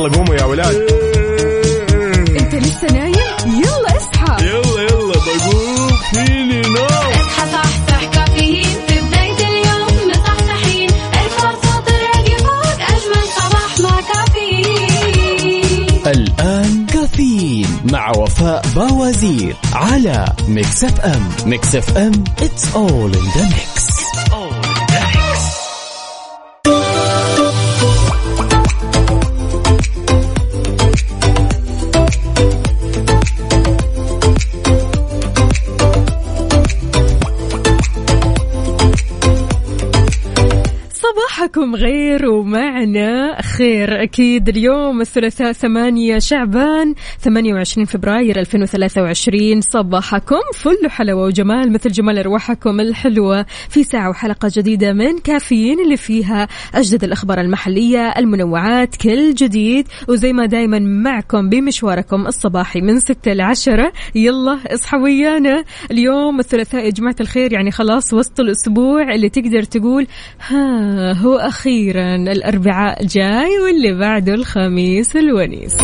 يلا قوموا يا ولاد. انت لسه نايم؟ يلا اصحى. يلا يلا بقوم. فيني نوم. اصحى صحصح كافيين. في بداية اليوم مصحصحين. ارفع صوت الراديو فوق أجمل صباح مع كافيين. الآن كافيين مع وفاء باوزير على Mix FM. Mix FM it's all in the mix. ومعنا خير أكيد اليوم الثلاثاء ثمانية شعبان 28 فبراير 2023 صباحكم فل حلاوة وجمال مثل جمال أرواحكم الحلوة. في ساعة وحلقة جديدة من كافيين اللي فيها أجدد الأخبار المحلية المنوعات كل جديد. وزي ما دايما معكم بمشواركم الصباحي من 6 ل 10 يلا اصحى ويانا. اليوم الثلاثاء يا جماعة الخير يعني خلاص وسط الأسبوع اللي تقدر تقول ها هو أخيرا الأربعاء جاي واللي بعده الخميس الونيس.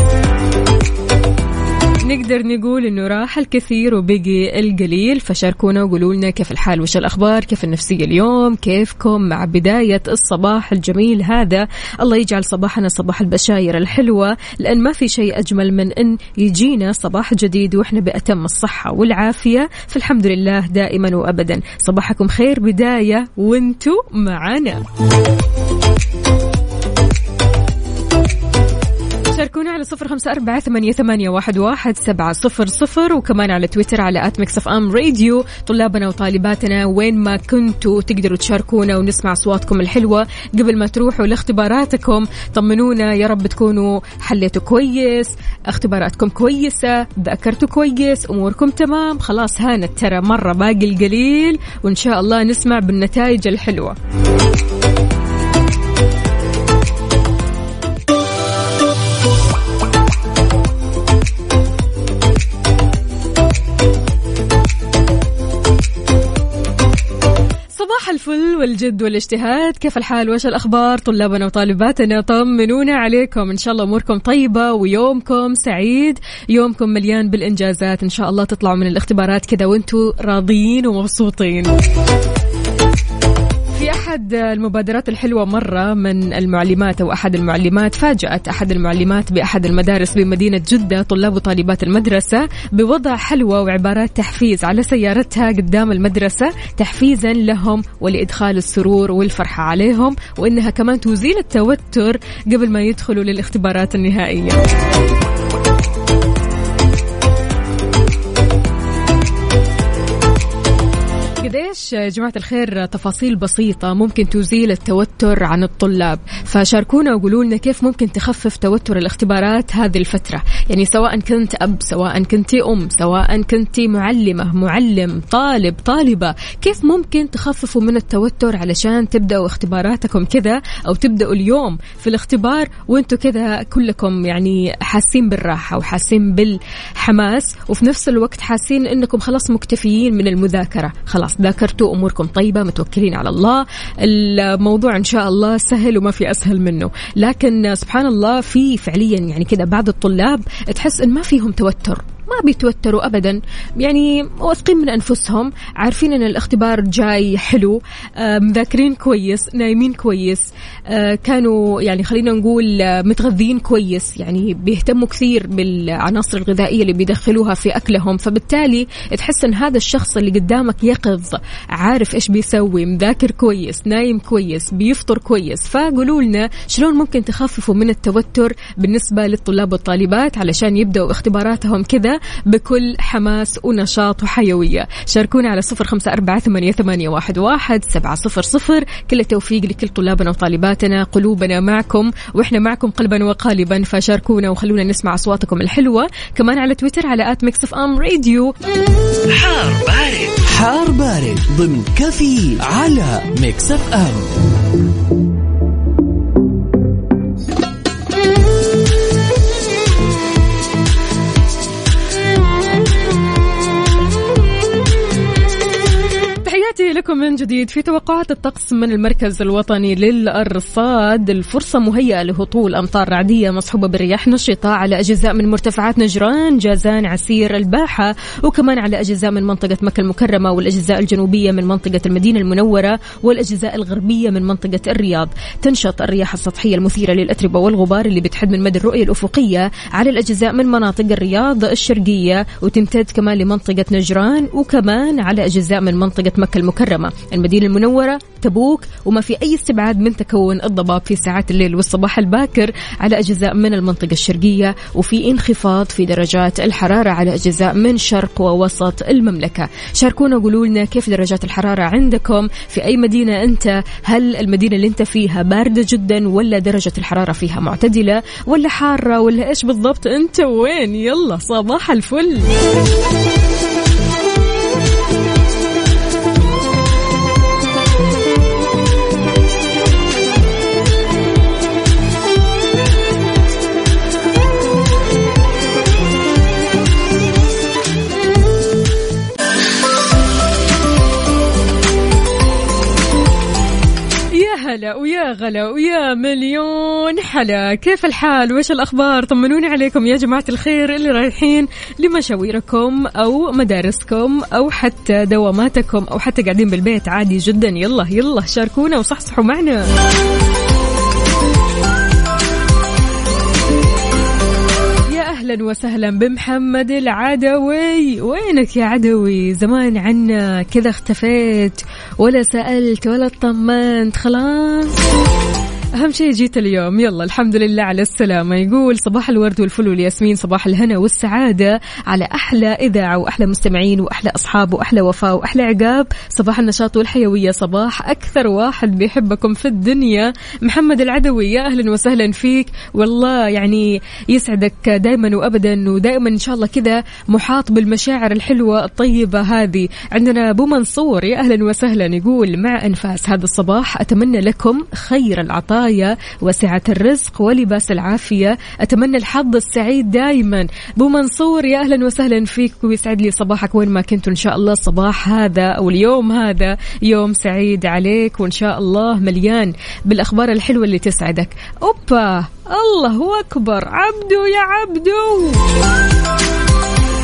نقدر نقول إنه راح الكثير وبقي القليل فشاركونا وقولوا لنا كيف الحال وش الأخبار كيف النفسية اليوم كيفكم مع بداية الصباح الجميل هذا. الله يجعل صباحنا صباح البشاير الحلوة لأن ما في شيء أجمل من إن يجينا صباح جديد وإحنا بأتم الصحة والعافية. فالحمد لله دائما وابدا. صباحكم خير بداية وانتو معنا. شاركونا على صفر خمسة أربعة ثمانية, ثمانية واحد, واحد سبعة صفر صفر وكمان على تويتر على at Mix FM Radio طلابنا وطالباتنا وين ما كنتوا تقدروا تشاركونا ونسمع أصواتكم الحلوة قبل ما تروحوا لاختباراتكم. طمنونا يا رب تكونوا حليتوا كويس اختباراتكم كويسة ذاكرتوا كويس أموركم تمام. خلاص هانت ترى مرة باقي القليل وإن شاء الله نسمع بالنتائج الحلوة. صباح الفل والجد والاجتهاد. كيف الحال؟ وش الأخبار؟ طلابنا وطالباتنا طمنونا عليكم. إن شاء الله أموركم طيبة ويومكم سعيد. يومكم مليان بالإنجازات. إن شاء الله تطلعوا من الاختبارات كذا وانتوا راضيين ومبسوطين. أحد المبادرات الحلوة مرة من المعلمات أو أحد المعلمات فاجأت أحد المعلمات بأحد المدارس بمدينة جدة طلاب وطالبات المدرسة بوضع حلوى وعبارات تحفيز على سيارتها قدام المدرسة تحفيزا لهم ولإدخال السرور والفرحة عليهم وإنها كمان تزيل التوتر قبل ما يدخلوا للاختبارات النهائية. قديش يا جماعة الخير تفاصيل بسيطة ممكن تزيل التوتر عن الطلاب؟ فشاركونا وقولوا لنا كيف ممكن تخفف توتر الاختبارات هذه الفترة؟ يعني سواء كنت أب سواء كنت أم سواء كنت معلمة معلم طالب طالبة كيف ممكن تخففوا من التوتر علشان تبدأوا اختباراتكم كذا أو تبدأوا اليوم في الاختبار وأنتم كذا كلكم يعني حاسين بالراحة وحاسين بالحماس وفي نفس الوقت حاسين إنكم خلاص مكتفيين من المذاكرة؟ خلاص ذاكرتوا أموركم طيبة متوكلين على الله. الموضوع إن شاء الله سهل وما في أسهل منه. لكن سبحان الله في فعليا يعني كذا بعض الطلاب تحس إن ما فيهم توتر. ما بيتوتروا ابدا. يعني واثقين من أنفسهم عارفين إن الاختبار جاي حلو مذاكرين كويس نايمين كويس آه، كانوا يعني خلينا نقول آه، متغذين كويس يعني بيهتموا كثير بالعناصر الغذائية اللي بيدخلوها في أكلهم. فبالتالي تحس إن هذا الشخص اللي قدامك يقظ عارف إيش بيسوي مذاكر كويس نايم كويس بيفطر كويس. فقولوا لنا شلون ممكن تخففوا من التوتر بالنسبة للطلاب والطالبات علشان يبدأوا اختباراتهم كذا. بكل حماس ونشاط وحيوية. شاركونا على صفر خمسة أربعة ثمانية, ثمانية واحد, واحد سبعة صفر صفر. كل التوفيق لكل طلابنا وطالباتنا قلوبنا معكم وإحنا معكم قلبا وقالبا فشاركونا وخلونا نسمع أصواتكم الحلوة. كمان على تويتر على at Mix FM Radio حار بارد. حار بارد ضمن كافيين على Mix F لكم من جديد في توقعات الطقس من المركز الوطني للأرصاد. الفرصة مهيئة لهطول أمطار رعدية مصحوبة برياح نشطة على أجزاء من مرتفعات نجران جازان عسير الباحة وكمان على أجزاء من منطقة مكة المكرمة والأجزاء الجنوبية من منطقة المدينة المنورة والأجزاء الغربية من منطقة الرياض. تنشط الرياح السطحية المثيرة للأتربة والغبار اللي بتحد من مدى الرؤية الأفقية على الأجزاء من مناطق الرياض الشرقية وتمتد كمان لمنطقة نجران وكمان على أجزاء من منطقة مكة المكرمة المدينة المنورة تبوك وما في أي استبعاد من تكون الضباب في ساعات الليل والصباح الباكر على أجزاء من المنطقة الشرقية وفي انخفاض في درجات الحرارة على أجزاء من شرق ووسط المملكة. شاركونا وقولوا لنا كيف درجات الحرارة عندكم؟ في أي مدينة أنت؟ هل المدينة اللي أنت فيها باردة جدا ولا درجة الحرارة فيها معتدلة ولا حارة ولا إيش بالضبط؟ أنت وين؟ يلا صباح الفل. هلا ويا غلا ويا مليون حلا. كيف الحال؟ وش الأخبار؟ طمنوني عليكم يا جماعة الخير اللي رايحين لمشاويركم أو مدارسكم أو حتى دواماتكم أو حتى قاعدين بالبيت. عادي جدا. يلا يلا شاركونا وصحصحوا معنا. يا أهلا وسهلا بمحمد العدوي. وينك يا عدوي؟ زمان عنا كذا اختفيت ولا سألت ولا اطمنت خلاص. أهم شيء جيت اليوم. يلا الحمد لله على السلامة. يقول صباح الورد والفل والياسمين صباح الهنا والسعادة على أحلى إذاعة وأحلى مستمعين وأحلى أصحاب وأحلى وفاء وأحلى عقاب. صباح النشاط والحيوية. صباح أكثر واحد بيحبكم في الدنيا. محمد العدوي يا أهلا وسهلا فيك. والله يعني يسعدك دائما وأبدا ودائما إن شاء الله كذا محاط بالمشاعر الحلوة الطيبة هذه. عندنا أبو منصور يا أهلا وسهلا يقول مع أنفاس هذا الصباح أتمنى لكم خير العطايا وسعة الرزق ولباس العافية. أتمنى الحظ السعيد دائما أبو منصور يا أهلا وسهلا فيك ويسعد لي صباحك وين ما كنت إن شاء الله. الصباح هذا أو اليوم هذا يوم سعيد عليك وإن شاء الله مليان بالأخبار الحلوة اللي تسعدك. أوبا الله أكبر. عبدو يا عبدو.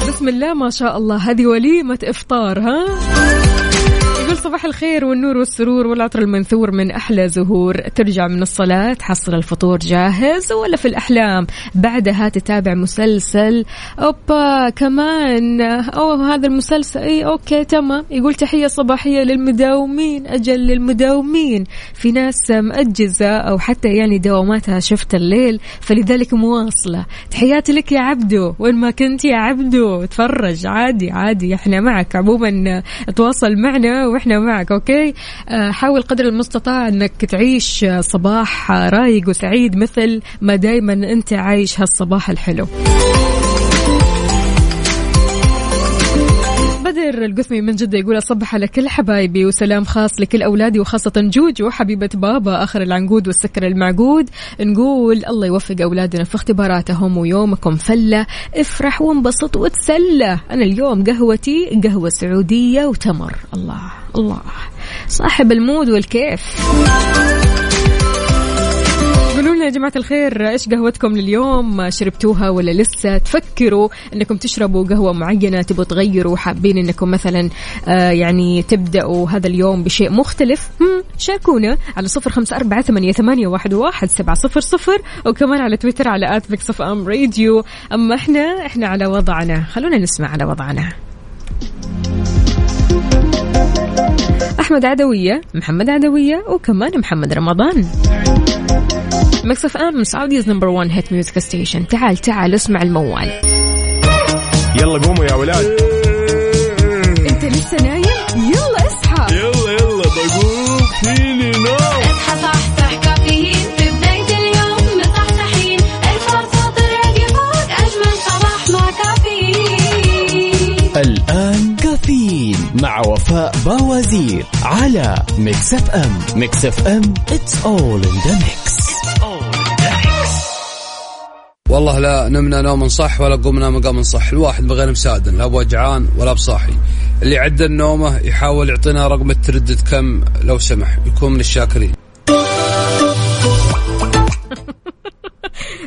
بسم الله ما شاء الله. هذه وليمة إفطار ها؟ يقول صباح الخير والنور والسرور والعطر المنثور من أحلى زهور. ترجع من الصلاة تحصل الفطور جاهز ولا في الأحلام؟ بعدها تتابع مسلسل أوبا كمان. أوه هذا المسلسل أي أوكي تمام. يقول تحية صباحية للمداومين أجل للمداومين. في ناس مأجزة أو حتى يعني دواماتها شفت الليل فلذلك مواصلة. تحياتي لك يا عبدو. وين ما كنت يا عبدو. تفرج عادي عادي إحنا معك. عموما تواصل معنا وإحنا معك أوكي؟ آه، حاول قدر المستطاع إنك تعيش صباح رايق وسعيد مثل ما دايما أنت عايش هالصباح الحلو. بدر القثمي من جدة يقول أصبح على كل حبايبي وسلام خاص لكل أولادي وخاصة جوجو حبيبة بابا. آخر العنقود والسكر المعقود. نقول الله يوفق أولادنا في اختباراتهم ويومكم فلة. افرح وانبسط وتسلى. أنا اليوم قهوتي قهوة سعودية وتمر. الله الله. صاحب ال mood والكيف. جماعة الخير إيش قهوتكم لليوم؟ شربتوها ولا لسه؟ تفكروا إنكم تشربوا قهوة معينة تبغوا تغيروا حابين إنكم مثلا آه يعني تبدأوا هذا اليوم بشيء مختلف؟ شاركونا على صفر خمسة أربعة ثمانية, ثمانية واحد, واحد سبعة صفر صفر وكمان على تويتر على at Mix FM Radio. أما إحنا إحنا على وضعنا. خلونا نسمع على وضعنا. أحمد عدوية محمد عدوية وكمان محمد رمضان. Mix FM Saudi's number 1 hit music station تعال تعال اسمع الموال. يلا قوموا يا ولاد. باوزير على Mix FM Mix FM it's all in the mix. والله لا نمنا نوم صح ولا قمنا مقام صح. الواحد بغير مسادن لا بوجعان ولا بصاحي. اللي عدى النومة يحاول يعطينا رقم التردد كم لو سمح. يكون من الشاكرين.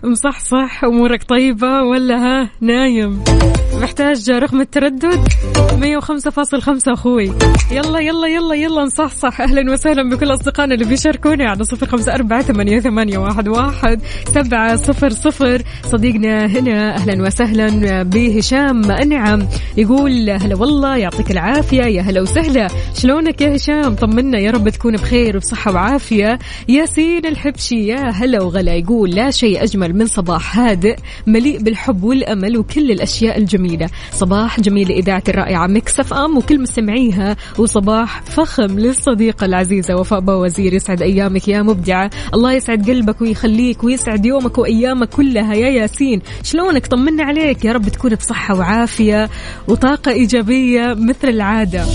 مصحصح أمورك طيبة ولا ها؟ نايم. محتاج رقم التردد. 105.5 أخوي. يلا يلا يلا يلا نصحصح. أهلا وسهلا بكل أصدقائنا اللي بيشاركونا على صفر خمسة أربعة ثمانية, ثمانية واحد, واحد. سبعة صفر صفر. صديقنا هنا أهلا وسهلا بهشام أنعم. يقول هلا والله يعطيك العافية يا هلا وسهلا. شلونك يا هشام؟ طمنا يا رب تكون بخير وبصحة وعافية. ياسين الحبشي يا هلا وغلا. يقول لا شيء أجمل من صباح هادئ مليء بالحب والأمل وكل الأشياء الجميله صباح جميل اذاعه الرائعة Mix FM وكل مستمعيها وصباح فخم للصديقه العزيزه وفاء وزير يسعد أيامك يا مبدعه الله يسعد قلبك ويخليك ويسعد يومك وأيامك كلها يا ياسين. شلونك؟ طمنا عليك. يا رب تكون بصحة وعافية وطاقة إيجابية مثل العادة.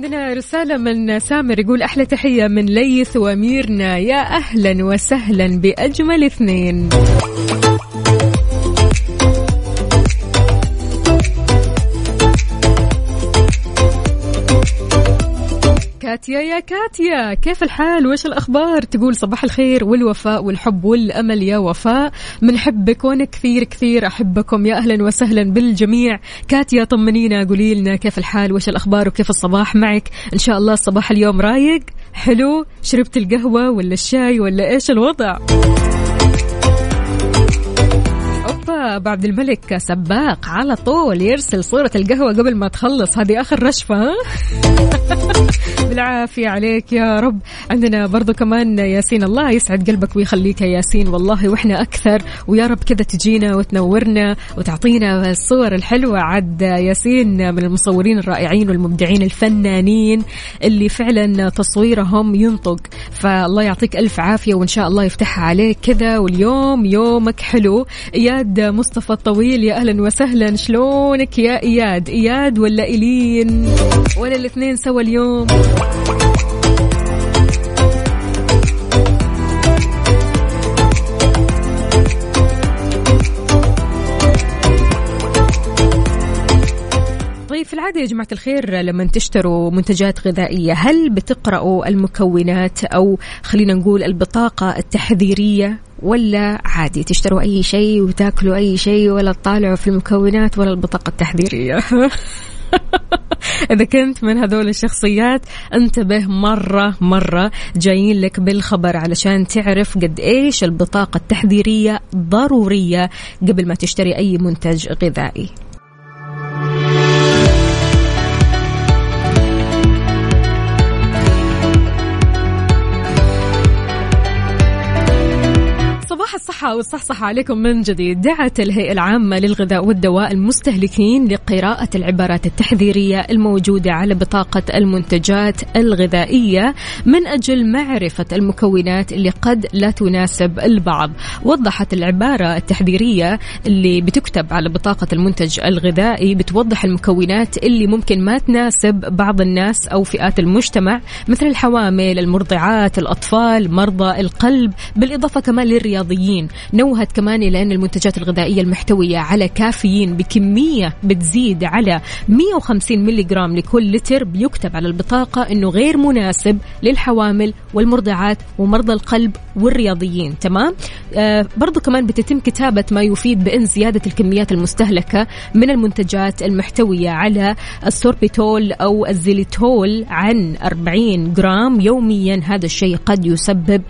عندنا رسالة من سامر يقول أحلى تحية من ليث وميرنا يا أهلا وسهلا بأجمل اثنين. كاتيا يا كاتيا كيف الحال؟ وش الأخبار؟ تقول صباح الخير والوفاء والحب والأمل يا وفاء. منحبك وأنا كثير كثير أحبكم يا أهلا وسهلا بالجميع. كاتيا طمنينا قولي لنا كيف الحال؟ وش الأخبار؟ وكيف الصباح معك؟ إن شاء الله الصباح اليوم رايق. حلو؟ شربت القهوة ولا الشاي ولا إيش الوضع؟ ابو عبد الملك سباق على طول يرسل صورة القهوة قبل ما تخلص. هذه آخر رشفة. ها بالعافية عليك يا رب. عندنا برضو كمان ياسين. الله يسعد قلبك ويخليك يا ياسين. والله وإحنا أكثر. ويا رب كذا تجينا وتنورنا وتعطينا الصور الحلوة. عد ياسين من المصورين الرائعين والمبدعين الفنانين اللي فعلا تصويرهم ينطق. فالله يعطيك ألف عافية وإن شاء الله يفتحها عليك كذا. واليوم يومك حلو. إياد مصطفى الطويل. يا أهلا وسهلا. شلونك يا إياد؟ إياد ولا إيلين؟ ولا الاثنين سوا اليوم؟ طيب في العادة يا جماعة الخير لما تشتروا منتجات غذائية هل بتقرأوا المكونات أو خلينا نقول البطاقة التحذيرية ولا عادي تشتروا أي شيء وتاكلوا أي شيء ولا تطالعوا في المكونات ولا البطاقة التحذيرية؟ إذا كنت من هذول الشخصيات انتبه مرة مرة جايين لك بالخبر علشان تعرف قد إيش البطاقة التحذيرية ضرورية قبل ما تشتري أي منتج غذائي. الصحة والصحصحة عليكم من جديد. دعت الهيئة العامة للغذاء والدواء المستهلكين لقراءة العبارات التحذيرية الموجودة على بطاقة المنتجات الغذائية من أجل معرفة المكونات اللي قد لا تناسب البعض. وضحت العبارة التحذيرية اللي بتكتب على بطاقة المنتج الغذائي بتوضح المكونات اللي ممكن ما تناسب بعض الناس أو فئات المجتمع مثل الحوامل المرضعات الأطفال مرضى القلب بالإضافة كمان للرياضيين. نوهت كمان إلى أن المنتجات الغذائية المحتوية على كافيين بكمية بتزيد على 150 ملغرام لكل لتر. بيكتب على البطاقة أنه غير مناسب للحوامل والمرضعات ومرضى القلب والرياضيين. تمام؟ آه برضو كمان بتتم كتابة ما يفيد بأن زيادة الكميات المستهلكة من المنتجات المحتوية على السوربيتول أو الزيليتول عن 40 جرام يوميا. هذا الشيء قد يسبب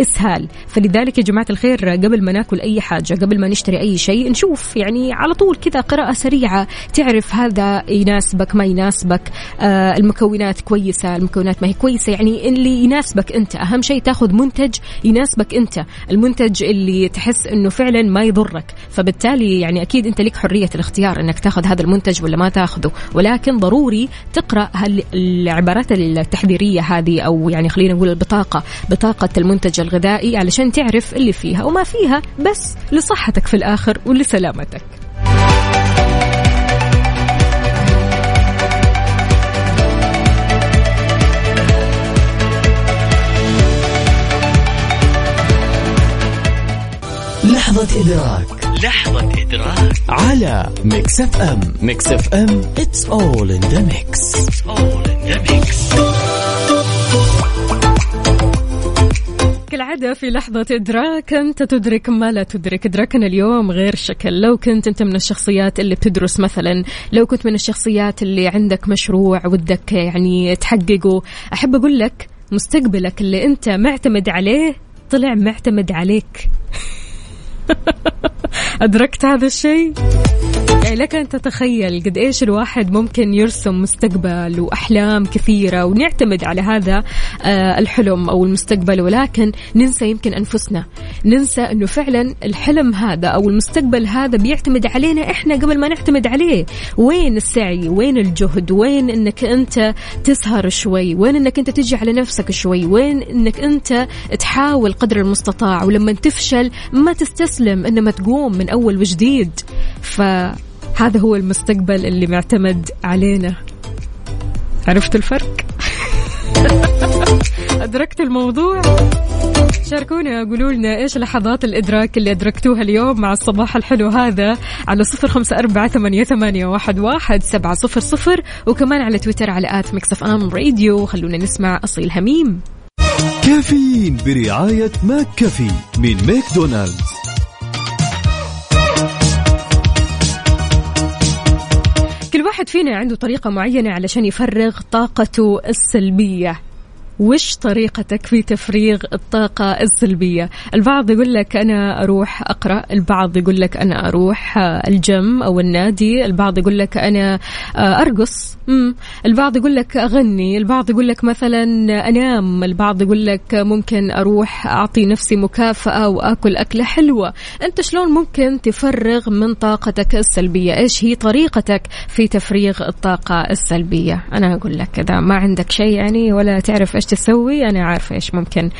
إسهال. فلذلك يا جماعة الخير قبل ما ناكل أي حاجة قبل ما نشتري أي شيء نشوف يعني على طول كذا قراءة سريعة. تعرف هذا يناسبك ما يناسبك. آه المكونات كويسة المكونات ما هي كويسة. يعني اللي يناسبك أنت أهم شيء تاخذ منتج يناسبك أنت. المنتج اللي تحس إنه فعلا ما يضرك. فبالتالي يعني أكيد أنت لك حرية الاختيار إنك تاخذ هذا المنتج ولا ما تاخذه. ولكن ضروري تقرأ هال- العبارات التحذيرية هذه أو يعني خلينا نقول البطاقة بطاقة المنتج الغذائي علشان تعرف اللي فيها وما فيها بس لصحتك في الآخر ولسلامتك. لحظة إدراك. لحظة إدراك. على Mix FM. Mix FM it's all in the mix. It's all in the mix. كالعادة في لحظة إدراك. أنت تدرك ما لا تدرك. إدراكنا اليوم غير شكل. لو كنت أنت من الشخصيات اللي بتدرس مثلا لو كنت من الشخصيات اللي عندك مشروع ودك يعني تحققه أحب أقول لك مستقبلك اللي أنت معتمد عليه طلع معتمد عليك. أدركت هذا الشيء؟ لك أن تتخيل قد إيش الواحد ممكن يرسم مستقبل وأحلام كثيرة ونعتمد على هذا آه، الحلم أو المستقبل. ولكن ننسى يمكن أنفسنا. ننسى أنه فعلا الحلم هذا أو المستقبل هذا بيعتمد علينا إحنا قبل ما نعتمد عليه. وين السعي؟ وين الجهد؟ وين أنك أنت تسهر شوي؟ وين أنك أنت تجي على نفسك شوي؟ وين أنك أنت تحاول قدر المستطاع؟ ولما تفشل ما تستسلم إنما تقوم من أول وجديد. فهذا هو المستقبل اللي معتمد علينا عرفت الفرق؟ أدركت الموضوع؟ شاركونا قولوا لنا إيش لحظات الإدراك اللي أدركتوها اليوم مع الصباح الحلو هذا على صفر خمسة أربعة ثمانية, ثمانية واحد, واحد سبعة صفر صفر وكمان على تويتر على at Mix FM Radio خلونا نسمع أصيل هميم كافيين برعاية McCafé من ماكدونالدز واحد فينا عنده طريقة معينة علشان يفرغ طاقته السلبية. وش طريقتك في تفريغ الطاقة السلبية؟ البعض يقول لك أنا أروح أقرأ البعض يقول لك أنا أروح آه، الجيم أو النادي البعض يقول لك أنا آه، أرقص. البعض يقول لك أغني البعض يقول لك مثلا أنام البعض يقول لك ممكن أروح أعطي نفسي مكافأة وأكل أكلة حلوة. أنت شلون ممكن تفرغ من طاقتك السلبية؟ إيش هي طريقتك في تفريغ الطاقة السلبية؟ أنا أقول لك إذا ما عندك شيء يعني ولا تعرف إيش تسوي أنا عارفة إيش ممكن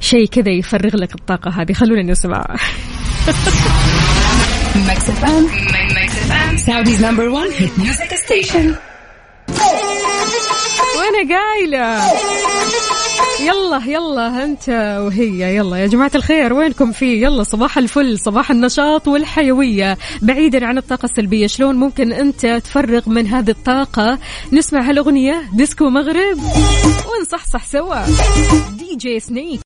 شيء كذا يفرغ لك الطاقة هذه. خلونا نسمع. وأنا قايلة. يلا يلا أنت وهي يلا. يا جماعة الخير وينكم فيه يلا صباح الفل صباح النشاط والحيوية. بعيدا عن الطاقة السلبية شلون ممكن أنت تفرغ من هذه الطاقة؟ نسمع هالأغنية Disco Maghreb. ونصحصح سوا. DJ Snake.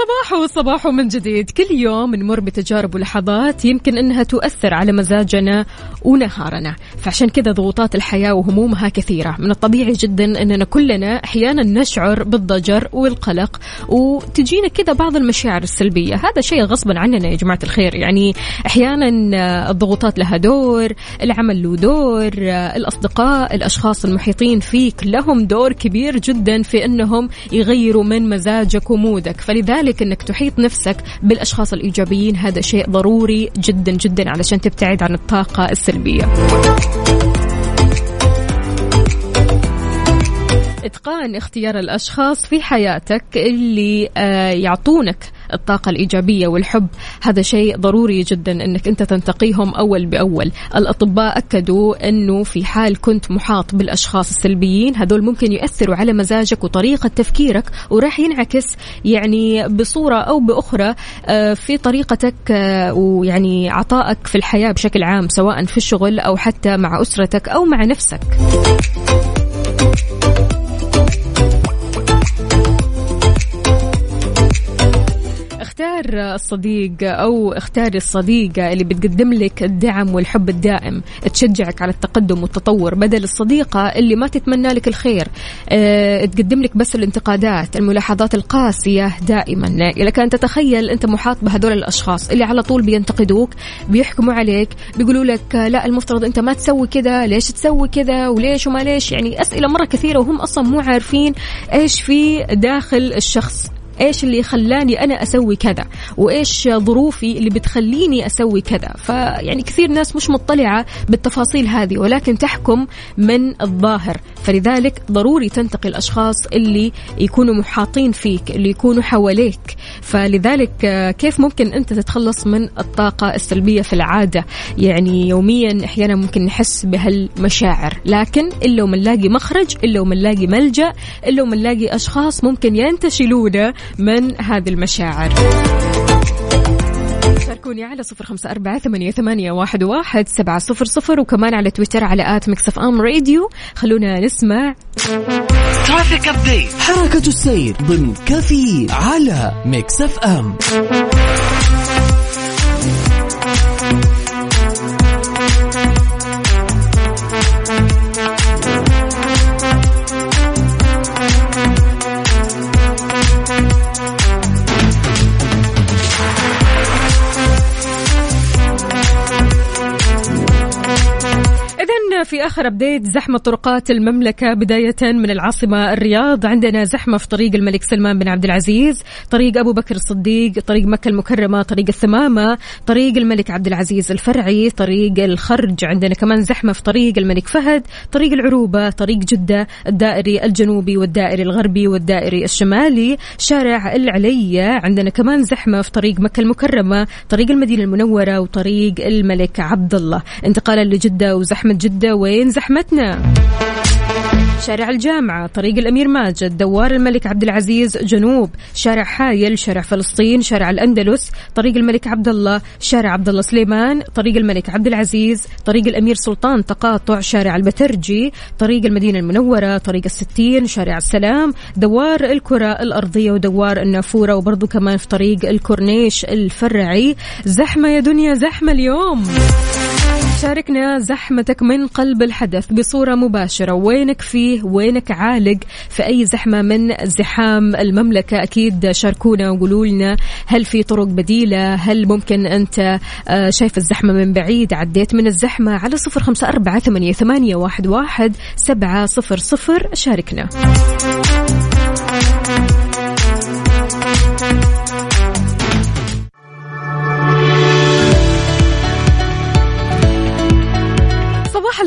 صباح وصباح من جديد. كل يوم نمر بتجارب ولحظات يمكن إنها تؤثر على مزاجنا ونهارنا. فعشان كذا ضغوطات الحياة وهمومها كثيرة. من الطبيعي جدا إننا كلنا أحيانا نشعر بالضجر والقلق وتجينا كذا بعض المشاعر السلبية. هذا شيء غصبا عننا يا جماعة الخير. يعني أحيانا الضغوطات لها دور العمل له دور الأصدقاء الأشخاص المحيطين فيك لهم دور كبير جدا في إنهم يغيروا من مزاجك ومودك. فلذلك إنك تحيط نفسك بالأشخاص الإيجابيين. هذا شيء ضروري جدا جدا علشان تبتعد عن الطاقة السلبية. إتقان اختيار الأشخاص في حياتك اللي آه، يعطونك الطاقة الإيجابية والحب. هذا شيء ضروري جدا أنك أنت تنتقيهم أول بأول. الأطباء أكدوا أنه في حال كنت محاط بالأشخاص السلبيين هذول ممكن يؤثروا على مزاجك وطريقة تفكيرك وراح ينعكس يعني بصورة أو بأخرى آه، في طريقتك آه، ويعني عطائك في الحياة بشكل عام سواء في الشغل أو حتى مع أسرتك أو مع نفسك. اختار الصديق أو اختاري الصديقة اللي بتقدم لك الدعم والحب الدائم. تشجعك على التقدم والتطور بدل الصديقة اللي ما تتمنى لك الخير. آه تقدم لك بس الانتقادات الملاحظات القاسية دائما. لك أن تتخيل أنت محاط بهذول الأشخاص اللي على طول بينتقدوك بيحكموا عليك بيقولوا لك لا المفترض أنت ما تسوي كذا ليش تسوي كذا وليش وما ليش؟ يعني أسئلة مرة كثيرة وهم أصلا مو عارفين إيش في داخل الشخص. إيش اللي خلاني أنا أسوي كذا؟ وإيش ظروفي اللي بتخليني أسوي كذا؟ فيعني كثير ناس مش مطلعة بالتفاصيل هذه ولكن تحكم من الظاهر. فلذلك ضروري تنتقي الأشخاص اللي يكونوا محاطين فيك اللي يكونوا حواليك. فلذلك آه، كيف ممكن أنت تتخلص من الطاقة السلبية في العادة؟ يعني يوميا أحيانا ممكن نحس بهالمشاعر. لكن الا وما نلاقي مخرج الا وما نلاقي ملجأ الا وما نلاقي أشخاص ممكن ينتشلونا من هذه المشاعر. شاركوني على صفر خمسة أربعة ثمانية, ثمانية واحد, واحد سبعة صفر صفر وكمان على تويتر على آت مكسف أم راديو. خلونا نسمع. حركة السير ضمن كفي على ميكس أف في آخر أبديت زحمة طرقات المملكة بداية من العاصمة الرياض. عندنا زحمة في طريق الملك سلمان بن عبد العزيز طريق أبو بكر الصديق طريق مكة المكرمة طريق الثمامة طريق الملك عبد العزيز الفرعي طريق الخرج. عندنا كمان زحمة في طريق الملك فهد طريق العروبة طريق جدة الدائري الجنوبي والدائري الغربي والدائري الشمالي شارع العلية عندنا كمان زحمة في طريق مكة المكرمة طريق المدينة المنورة وطريق الملك عبد الله. انتقالا لجدة وزحمة جدة وين زحمتنا؟ شارع الجامعة طريق الأمير ماجد دوار الملك عبد العزيز جنوب. شارع حايل شارع فلسطين شارع الأندلس طريق الملك عبد الله شارع عبد الله سليمان طريق الملك عبد العزيز طريق الأمير سلطان تقاطع شارع البترجي طريق المدينة المنورة طريق الستين شارع السلام دوار الكرة الأرضية ودوار النافورة وبرضو كمان في طريق الكورنيش الفرعي. زحمة يا دنيا زحمة اليوم. شاركنا زحمتك من قلب الحدث بصورة مباشرة. وينك فيه؟ وينك عالق في أي زحمة من زحام المملكة؟ أكيد شاركونا وقولوا لنا هل في طرق بديلة؟ هل ممكن أنت آه، شايف الزحمة من بعيد؟ عديت من الزحمة على صفر خمسة أربعة ثمانية, واحد سبعة صفر صفر. شاركنا.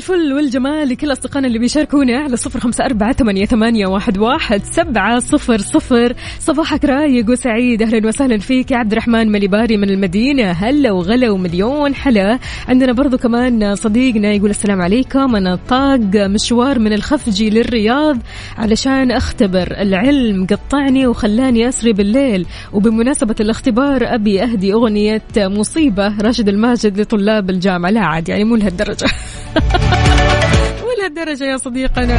الفل والجمال لكل أصدقائنا اللي بيشاركونا على صفر خمسة أربعة ثمانية, واحد, واحد سبعة صفر صفر. صباحك رايق وسعيد. أهلا وسهلا فيك. يا عبد الرحمن مليباري من المدينة. هلا وغلا ومليون حلا. عندنا برضو كمان صديقنا يقول السلام عليكم. أنا طاق مشوار من الخفجي للرياض علشان أختبر. العلم قطعني وخلاني أسري بالليل. وبمناسبة الاختبار أبي أهدي أغنية مصيبة. راشد الماجد لطلاب الجامعة. لا عاد يعني مو لهالدرجة. لهالدرجة يا صديقنا؟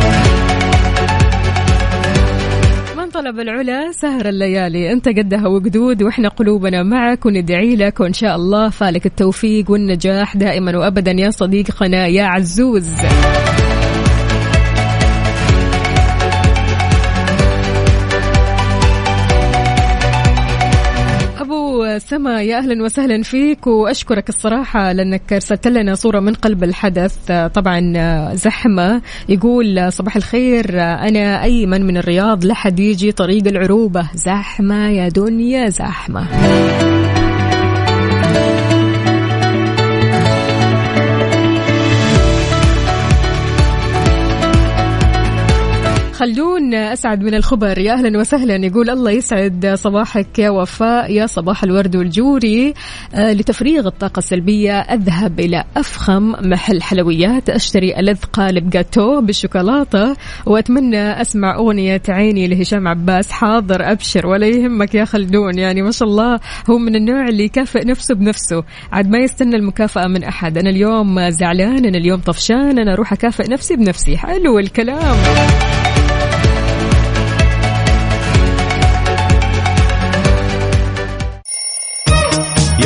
من طلب العلا سهر الليالي. انت قدها وقدود وإحنا قلوبنا معك وندعي لك وإن شاء الله فالك التوفيق والنجاح دائما وابدا يا صديقنا يا عزوز. سما يا أهلا وسهلا فيك وأشكرك الصراحة لأنك أرسلت لنا صورة من قلب الحدث. طبعا زحمة يقول صباح الخير أنا أيمن من الرياض لحد يجي طريق العروبة. زحمة يا دنيا زحمة. خلدون أسعد من الخبر. يا أهلا وسهلا. يقول الله يسعد صباحك. يا وفاء. يا صباح الورد والجوري. آه، لتفريغ الطاقة السلبية أذهب إلى أفخم محل حلويات. أشتري الذ قالب جاتو بالشوكولاتة. وأتمنى أسمع أغنية عيني لهشام عباس. حاضر أبشر. ولا يهمك يا خلدون. يعني ما شاء الله هو من النوع اللي يكافئ نفسه بنفسه. عاد ما يستنى المكافأة من أحد. أنا اليوم زعلان أنا اليوم طفشان أنا أروح أكافئ نفسي بنفسي. حلو الكلام.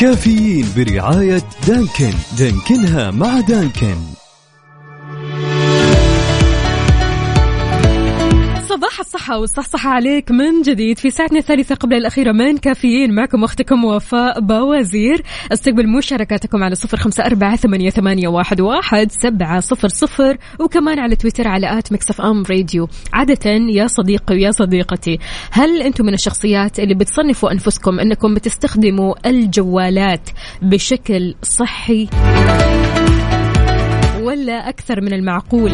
كافيين برعاية Dunkin'. دانكنها مع Dunkin'. والصحصحة عليك من جديد في ساعتنا الثالثة قبل الأخيرة من كافيين. معكم أختكم وفاء باوزير استقبل مشاركاتكم على صفر خمسة أربعة ثمانية, ثمانية واحد, واحد سبعة صفر صفر وكمان على تويتر على at Mix FM Radio. عادة يا صديقي ويا صديقتي هل أنتم من الشخصيات اللي بتصنفوا أنفسكم أنكم بتستخدموا الجوالات بشكل صحي ولا أكثر من المعقول؟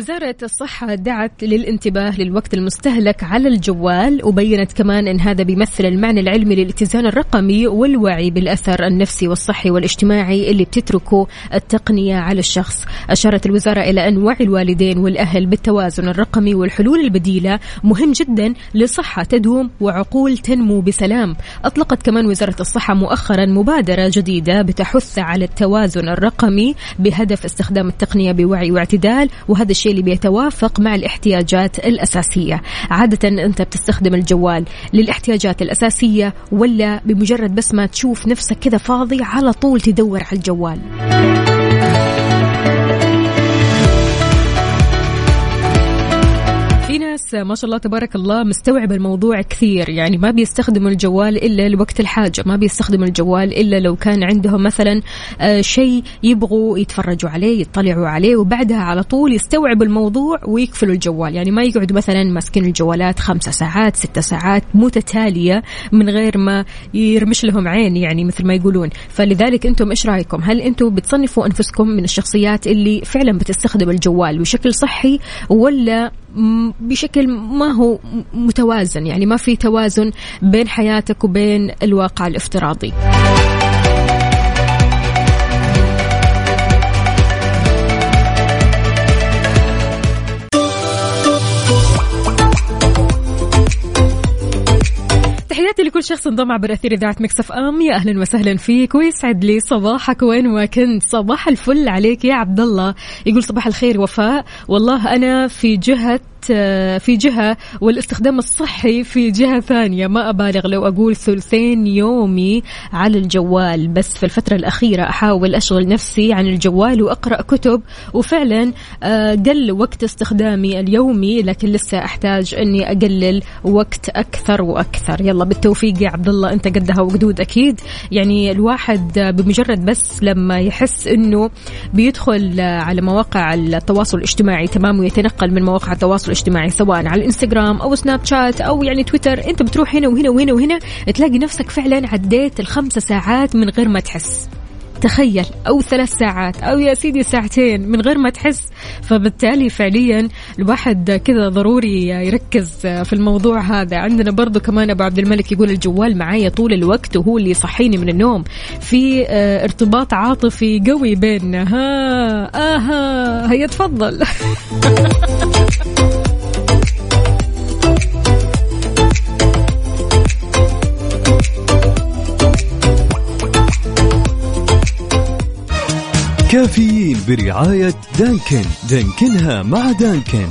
وزارة الصحة دعت للانتباه للوقت المستهلك على الجوال وبينت كمان أن هذا بيمثل المعنى العلمي للاتزان الرقمي والوعي بالأثر النفسي والصحي والاجتماعي اللي بتتركه التقنية على الشخص. أشارت الوزارة إلى أن وعي الوالدين والأهل بالتوازن الرقمي والحلول البديلة مهم جدا لصحة تدوم وعقول تنمو بسلام. أطلقت كمان وزارة الصحة مؤخرا مبادرة جديدة بتحث على التوازن الرقمي بهدف استخدام التقنية بوعي واعتدال وهذا الشيء اللي بيتوافق مع الاحتياجات الأساسية. عادة أنت بتستخدم الجوال للاحتياجات الأساسية ولا بمجرد بس ما تشوف نفسك كذا فاضي على طول تدور على الجوال. ناس ما شاء الله تبارك الله مستوعب الموضوع كثير. يعني ما بيستخدموا الجوال إلا لوقت الحاجة ما بيستخدموا الجوال إلا لو كان عندهم مثلا آه، شيء يبغوا يتفرجوا عليه يطلعوا عليه وبعدها على طول يستوعبوا الموضوع ويقفلوا الجوال. يعني ما يقعدوا مثلا ماسكين الجوالات خمسة ساعات ستة ساعات متتالية من غير ما يرمش لهم عين يعني مثل ما يقولون. فلذلك أنتم إيش رأيكم؟ هل أنتم بتصنفوا أنفسكم من الشخصيات اللي فعلا بتستخدم الجوال بشكل صحي ولا بشكل ما هو متوازن يعني ما في توازن بين حياتك وبين الواقع الافتراضي. لكل شخص انضم عبر أثير إذاعة مكسف أم. يا أهلا وسهلا فيك ويسعد لي صباحك وين ما كنت. صباح الفل عليك يا عبد الله يقول صباح الخير وفاء. والله أنا في جهة في جهة والاستخدام الصحي في جهة ثانية. ما أبالغ لو أقول ثلثين يومي على الجوال بس في الفترة الأخيرة أحاول أشغل نفسي عن الجوال وأقرأ كتب. وفعلا آه، قل وقت استخدامي اليومي لكن لسه أحتاج أني أقلل وقت أكثر وأكثر. يلا بالتوفيق يا عبد الله أنت قدها وقدود أكيد. يعني الواحد آه، بمجرد بس لما يحس أنه بيدخل آه، على مواقع التواصل الاجتماعي تمام ويتنقل من مواقع التواصل الاجتماعي سواء على الانستغرام أو سناب شات أو يعني تويتر. أنت بتروح هنا وهنا وهنا وهنا تلاقي نفسك فعلا عديت الخمسة ساعات من غير ما تحس. تخيل أو ثلاث ساعات أو يا سيدي ساعتين من غير ما تحس. فبالتالي فعليا الواحد كذا ضروري يركز في الموضوع هذا. عندنا برضو كمان أبو عبد الملك يقول الجوال معايا طول الوقت وهو اللي يصحيني من النوم. في آه، ارتباط عاطفي قوي بيننا. ها أها هيا تفضل. كافيين برعاية دانكن. دانكنها مع دانكن.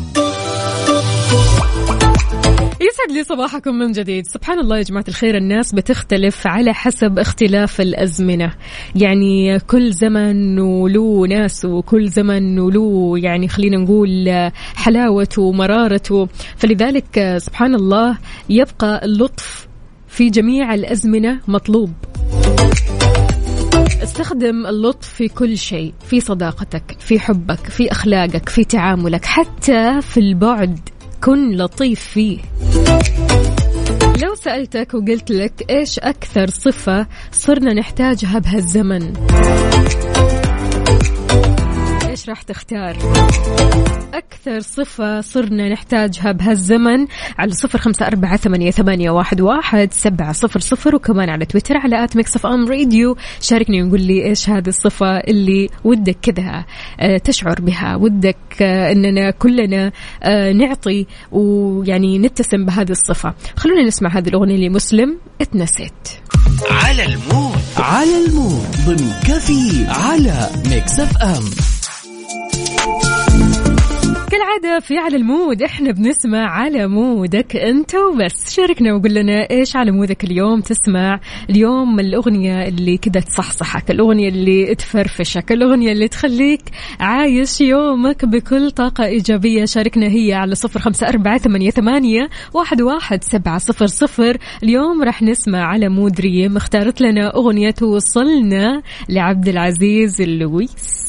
يسعد لي صباحكم من جديد. سبحان الله يا جماعة الخير الناس بتختلف على حسب اختلاف الأزمنة. يعني كل زمن وله ناس وكل زمن وله يعني خلينا نقول حلاوته ومرارته فلذلك سبحان الله يبقى اللطف في جميع الأزمنة مطلوب. استخدم اللطف في كل شيء في صداقتك في حبك في أخلاقك في تعاملك حتى في البعد. كن لطيف فيه. لو سألتك وقلت لك إيش أكثر صفة صرنا نحتاجها بهالزمن. راح تختار. أكثر صفة صرنا نحتاجها بهالزمن على صفر خمسة أربعة ثمانية, ثمانية واحد, واحد سبعة صفر صفر وكمان على تويتر على at Mix FM Radio. شاركني وقول لي إيش هذه الصفة اللي ودك كذا آه، تشعر بها. ودك آه، أننا كلنا آه، نعطي ويعني نتسم بهذه الصفة. خلونا نسمع هذه الأغنية لمسلم اتنسيت على ال mood. على ال mood. ضمن كافيين على Mix FM. كالعادة في على ال mood إحنا بنسمع على mood ك أنت وبس. شاركنا وقول لنا إيش على mood ك اليوم تسمع. اليوم الأغنية اللي كذا تصحصحك الأغنية اللي تفرفشك الأغنية اللي تخليك عايش يومك بكل طاقة إيجابية. شاركنا هي على صفر خمسة أربعة ثمانية, ثمانية واحد, واحد سبعة صفر صفر. اليوم راح نسمع على مود ريم اختارت لنا أغنية توصلنا لعبد العزيز اللويس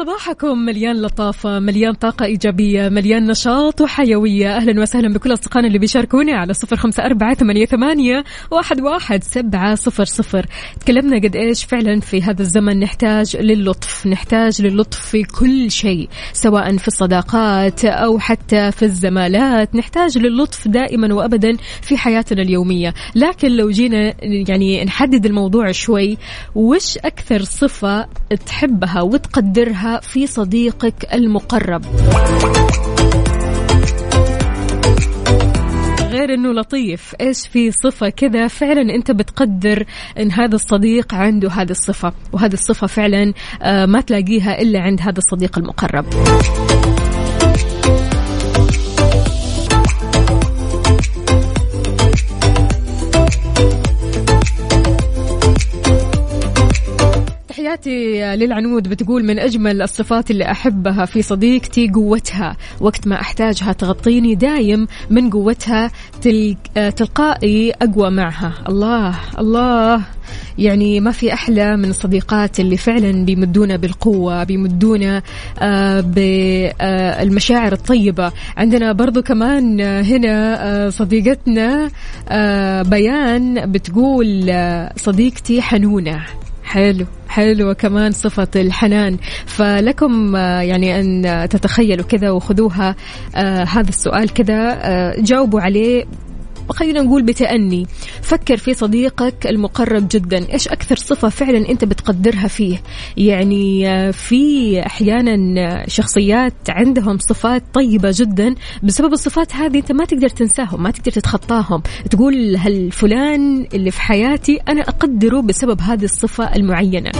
صباحكم. مليان لطافة مليان طاقة إيجابية مليان نشاط وحيوية. أهلا وسهلا بكل أصدقائنا اللي بيشاركوني على صفر خمسة أربعة ثمانية, ثمانية واحد, واحد سبعة صفر صفر. تكلمنا قد إيش فعلا في هذا الزمن نحتاج للطف نحتاج للطف في كل شيء سواء في الصداقات أو حتى في الزمالات. نحتاج للطف دائما وأبدا في حياتنا اليومية. لكن لو جينا يعني نحدد الموضوع شوي وش أكثر صفة تحبها وتقدرها في صديقك المقرب. غير إنه لطيف إيش في صفة كذا فعلا أنت بتقدر إن هذا الصديق عنده هذه الصفة وهذه الصفة فعلا آه، ما تلاقيها إلا عند هذا الصديق المقرب. تحياتي للعنود بتقول من أجمل الصفات اللي أحبها في صديقتي قوتها. وقت ما أحتاجها تغطيني دايم من قوتها تل... آه، تلقائي أقوى معها. الله الله. يعني ما في أحلى من الصديقات اللي فعلا بيمدونا بالقوة بيمدونا آه، بالمشاعر الطيبة. عندنا برضو كمان آه، هنا آه، صديقتنا آه، بيان بتقول آه، صديقتي حنونة. حلو حلو. كمان صفة الحنان. فلكم آه، يعني أن تتخيلوا كذا وخذوها. آه، هذا السؤال كذا. آه، جاوبوا عليه خلينا نقول بتأني. فكر في صديقك المقرب جدا. إيش أكثر صفة فعلا أنت بتقدرها فيه؟ يعني آه، في أحيانا آه، شخصيات عندهم صفات طيبة جدا. بسبب الصفات هذه أنت ما تقدر تنساهم ما تقدر تتخطاهم. تقول هل فلان اللي في حياتي أنا أقدره بسبب هذه الصفة المعينة؟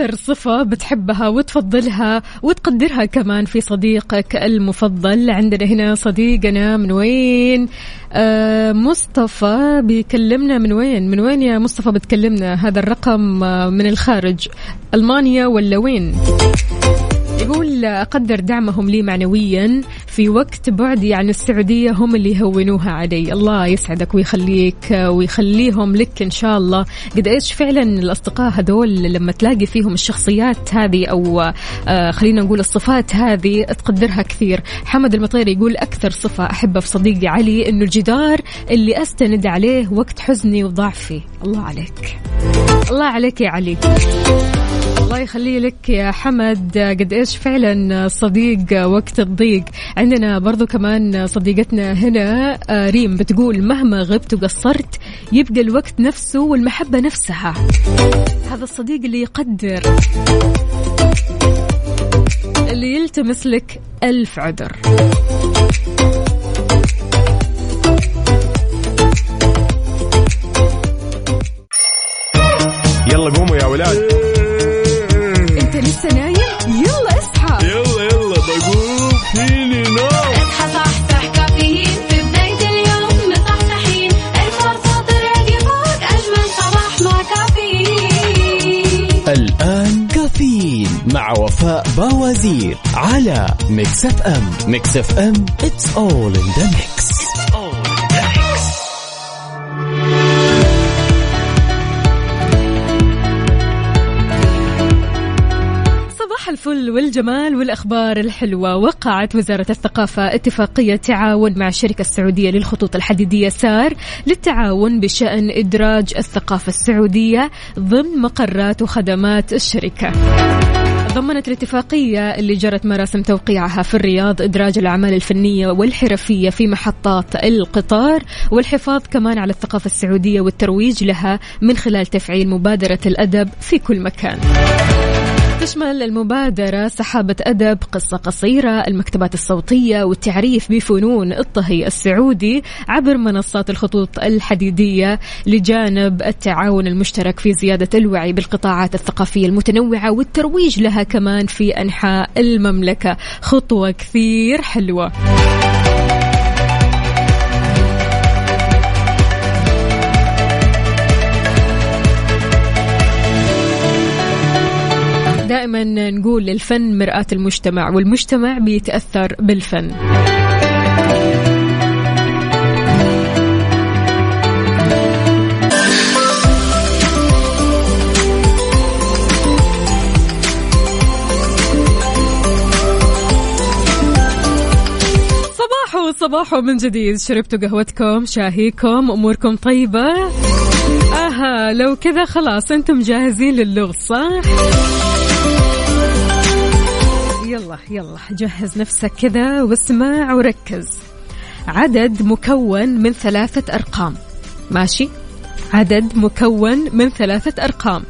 أكثر صفة بتحبها وتفضلها وتقدرها كمان في صديقك المفضل عندنا هنا صديقنا من وين؟ آه مصطفى بيكلمنا من وين؟ من وين يا مصطفى بتكلمنا؟ هذا الرقم آه، من الخارج ألمانيا ولا وين؟ يقول أقدر دعمهم لي معنويا في وقت بعدي عن السعودية هم اللي يهونوها علي. الله يسعدك ويخليك ويخليهم لك إن شاء الله. قد إيش فعلا الأصدقاء هذول لما تلاقي فيهم الشخصيات هذه أو آه خلينا نقول الصفات هذه تقدرها كثير. حمد المطيري يقول أكثر صفة أحبها في صديقي علي إنه الجدار اللي أستند عليه وقت حزني وضعفي. الله عليك. الله عليك يا علي. الله يخلي لك يا حمد. قد إيش فعلا صديق وقت الضيق؟ عندنا برضو كمان صديقتنا هنا آه، ريم بتقول مهما غبت وقصرت يبقى الوقت نفسه والمحبة نفسها. هذا الصديق اللي يقدر اللي يلتمس لك ألف عذر. باوزير على Mix FM Mix FM all in the mix. صباح الفل والجمال والأخبار الحلوة. وقعت وزارة الثقافة اتفاقية تعاون مع الشركة السعودية للخطوط الحديدية سار للتعاون بشأن إدراج الثقافة السعودية ضمن مقرات وخدمات الشركة. تضمنت الاتفاقية اللي جرت مراسم توقيعها في الرياض إدراج الأعمال الفنية والحرفية في محطات القطار والحفاظ كمان على الثقافة السعودية والترويج لها من خلال تفعيل مبادرة الأدب في كل مكان. تشمل المبادرة سحابة أدب قصة قصيرة المكتبات الصوتية والتعريف بفنون الطهي السعودي عبر منصات الخطوط الحديدية لجانب التعاون المشترك في زيادة الوعي بالقطاعات الثقافية المتنوعة والترويج لها كمان في أنحاء المملكة. خطوة كثير حلوة. دائما نقول للفن مرآة المجتمع والمجتمع بيتأثر بالفن. صباحو من جديد. شربتوا قهوتكم شاهيكم أموركم طيبة؟ آها لو كذا خلاص أنتم جاهزين للغز صح يلا يلا جهز نفسك كذا واسمع وركز. عدد مكون من ثلاثة أرقام. ماشي؟ عدد مكون من ثلاثة أرقام.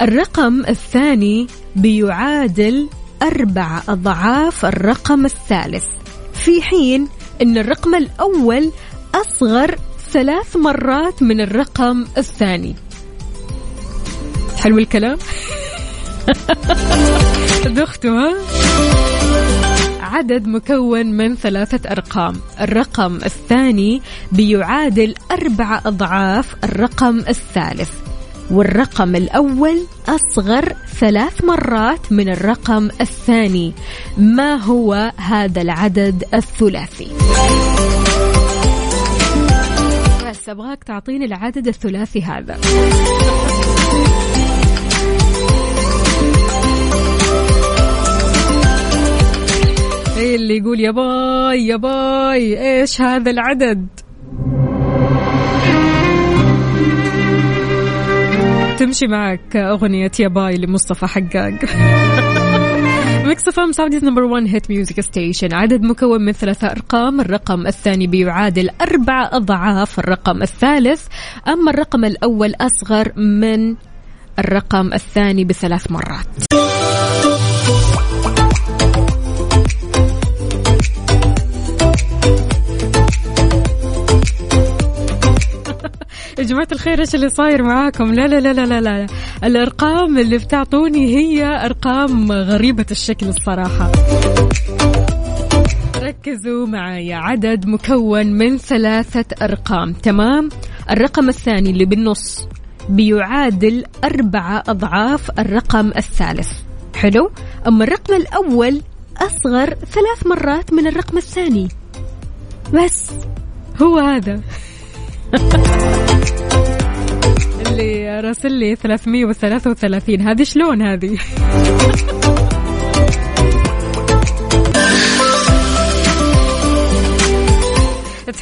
الرقم الثاني بيعادل أربع أضعاف الرقم الثالث. في حين أن الرقم الأول أصغر ثلاث مرات من الرقم الثاني. حلو الكلام؟ ذختوا ها؟ عدد مكون من ثلاثة أرقام. الرقم الثاني بيعادل أربع أضعاف الرقم الثالث. والرقم الأول أصغر ثلاث مرات من الرقم الثاني. ما هو هذا العدد الثلاثي؟ بس أبغاك تعطيني العدد الثلاثي هذا. اللي يقول يا باي يا باي إيش هذا العدد؟ تمشي معك أغنية يا باي لمصطفى حجاج. Mix FM Saudi's number 1 hit music station عدد مكون من ثلاثة أرقام الرقم الثاني بيعادل أربع أضعاف الرقم الثالث أما الرقم الأول أصغر من الرقم الثاني بثلاث مرات. يا جماعة الخير إيش اللي صاير معاكم؟ لا لا لا لا لا, لا. الأرقام اللي بتعطوني هي أرقام غريبة الشكل الصراحة. ركزوا معايا. عدد مكون من ثلاثة أرقام تمام؟ الرقم الثاني اللي بالنص بيعادل أربعة أضعاف الرقم الثالث. حلو؟ أما الرقم الأول أصغر ثلاث مرات من الرقم الثاني. بس هو هذا. اللي راسل لي 333 هذه شلون هذه؟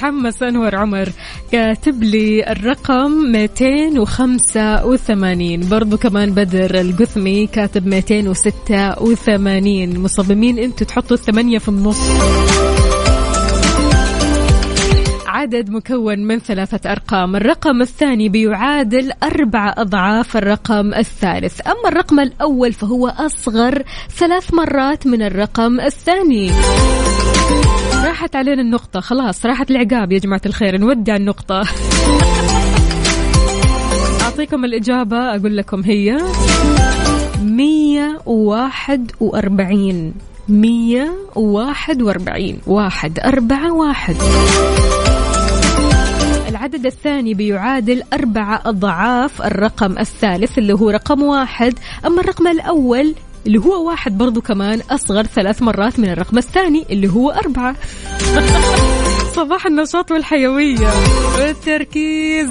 تحمس أنور عمر كاتب لي الرقم 285 برضو كمان بدر القثمي كاتب 286 مصممين أنتوا تحطوا الثمانية في النص. عدد مكون من ثلاثة أرقام. الرقم الثاني بيعادل أربع أضعاف الرقم الثالث. أما الرقم الأول فهو أصغر ثلاث مرات من الرقم الثاني. راحت علينا النقطة. خلاص راحت العقاب يا جماعة الخير. نودع النقطة. أعطيكم الإجابة أقول لكم هي مية وواحد وأربعين. مية وواحد وأربعين. واحد أربعة واحد. العدد الثاني بيعادل أربعة أضعاف الرقم الثالث اللي هو رقم واحد. أما الرقم الأول اللي هو واحد برضو كمان أصغر ثلاث مرات من الرقم الثاني اللي هو أربعة. صباح النشاط والحيوية والتركيز.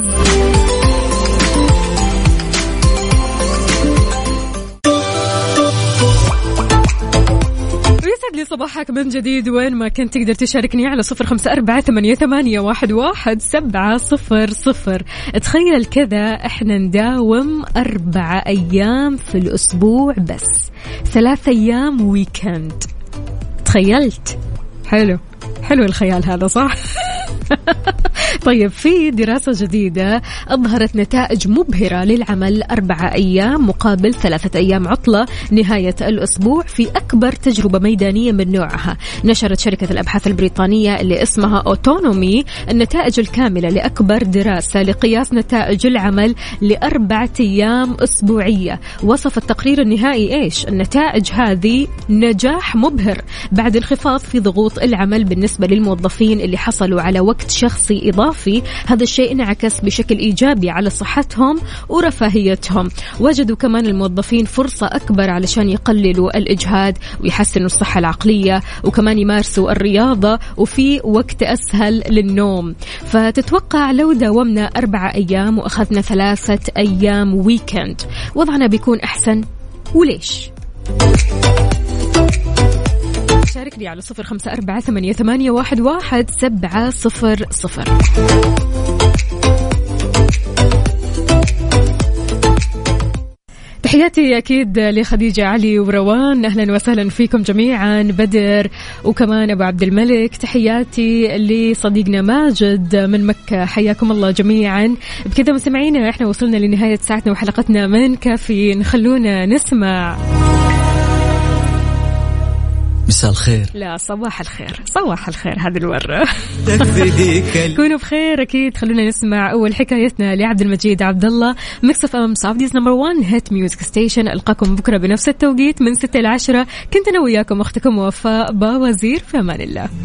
ويسعد لي صباح صباحك من جديد. وين ما كنت تقدر تشاركني على صفر خمسة أربعة ثمانية, واحد, واحد سبعة صفر صفر. تخيل كذا إحنا نداوم أربعة أيام في الأسبوع بس. ثلاث أيام ويكند تخيلت؟ حلو. حلو الخيال هذا صح؟ طيب في دراسة جديدة أظهرت نتائج مبهرة للعمل أربعة أيام مقابل ثلاثة أيام عطلة نهاية الأسبوع في أكبر تجربة ميدانية من نوعها. نشرت شركة الأبحاث البريطانية اللي اسمها أوتونومي النتائج الكاملة لأكبر دراسة لقياس نتائج العمل لأربعة أيام أسبوعية. وصف التقرير النهائي إيش؟ النتائج هذه نجاح مبهر بعد انخفاض في ضغوط العمل بالنسبة للموظفين اللي حصلوا على وقت شخصي إضافي هذا الشيء انعكس بشكل إيجابي على صحتهم ورفاهيتهم وجدوا كمان الموظفين فرصة أكبر علشان يقللوا الإجهاد ويحسنوا الصحة العقلية وكمان يمارسوا الرياضة وفي وقت أسهل للنوم فتتوقع لو داومنا أربعة أيام وأخذنا ثلاثة أيام ويكند وضعنا بيكون أحسن وليش؟ شاركني على صفر خمسة أربعة ثمانية, واحد, سبعة صفر صفر. تحياتي أكيد لخديجة علي وروان. أهلا وسهلا فيكم جميعا. بدر وكمان أبو عبد الملك. تحياتي لصديقنا ماجد من مكة. حياكم الله جميعا. بكذا مستمعينا إحنا وصلنا لنهاية ساعتنا وحلقتنا من كافيين. خلونا نسمع. مساء الخير. لا صباح الخير. صباح الخير هذه المرة كونوا بخير أكيد. خلونا نسمع أول حكايتنا لعبد المجيد عبد الله. Mix FM Saudi's number 1 hit music station ألقاكم بكرة بنفس التوقيت من 6 ل 10 كنت أنا وياكم أختكم وفاء باوزير. في أمان الله.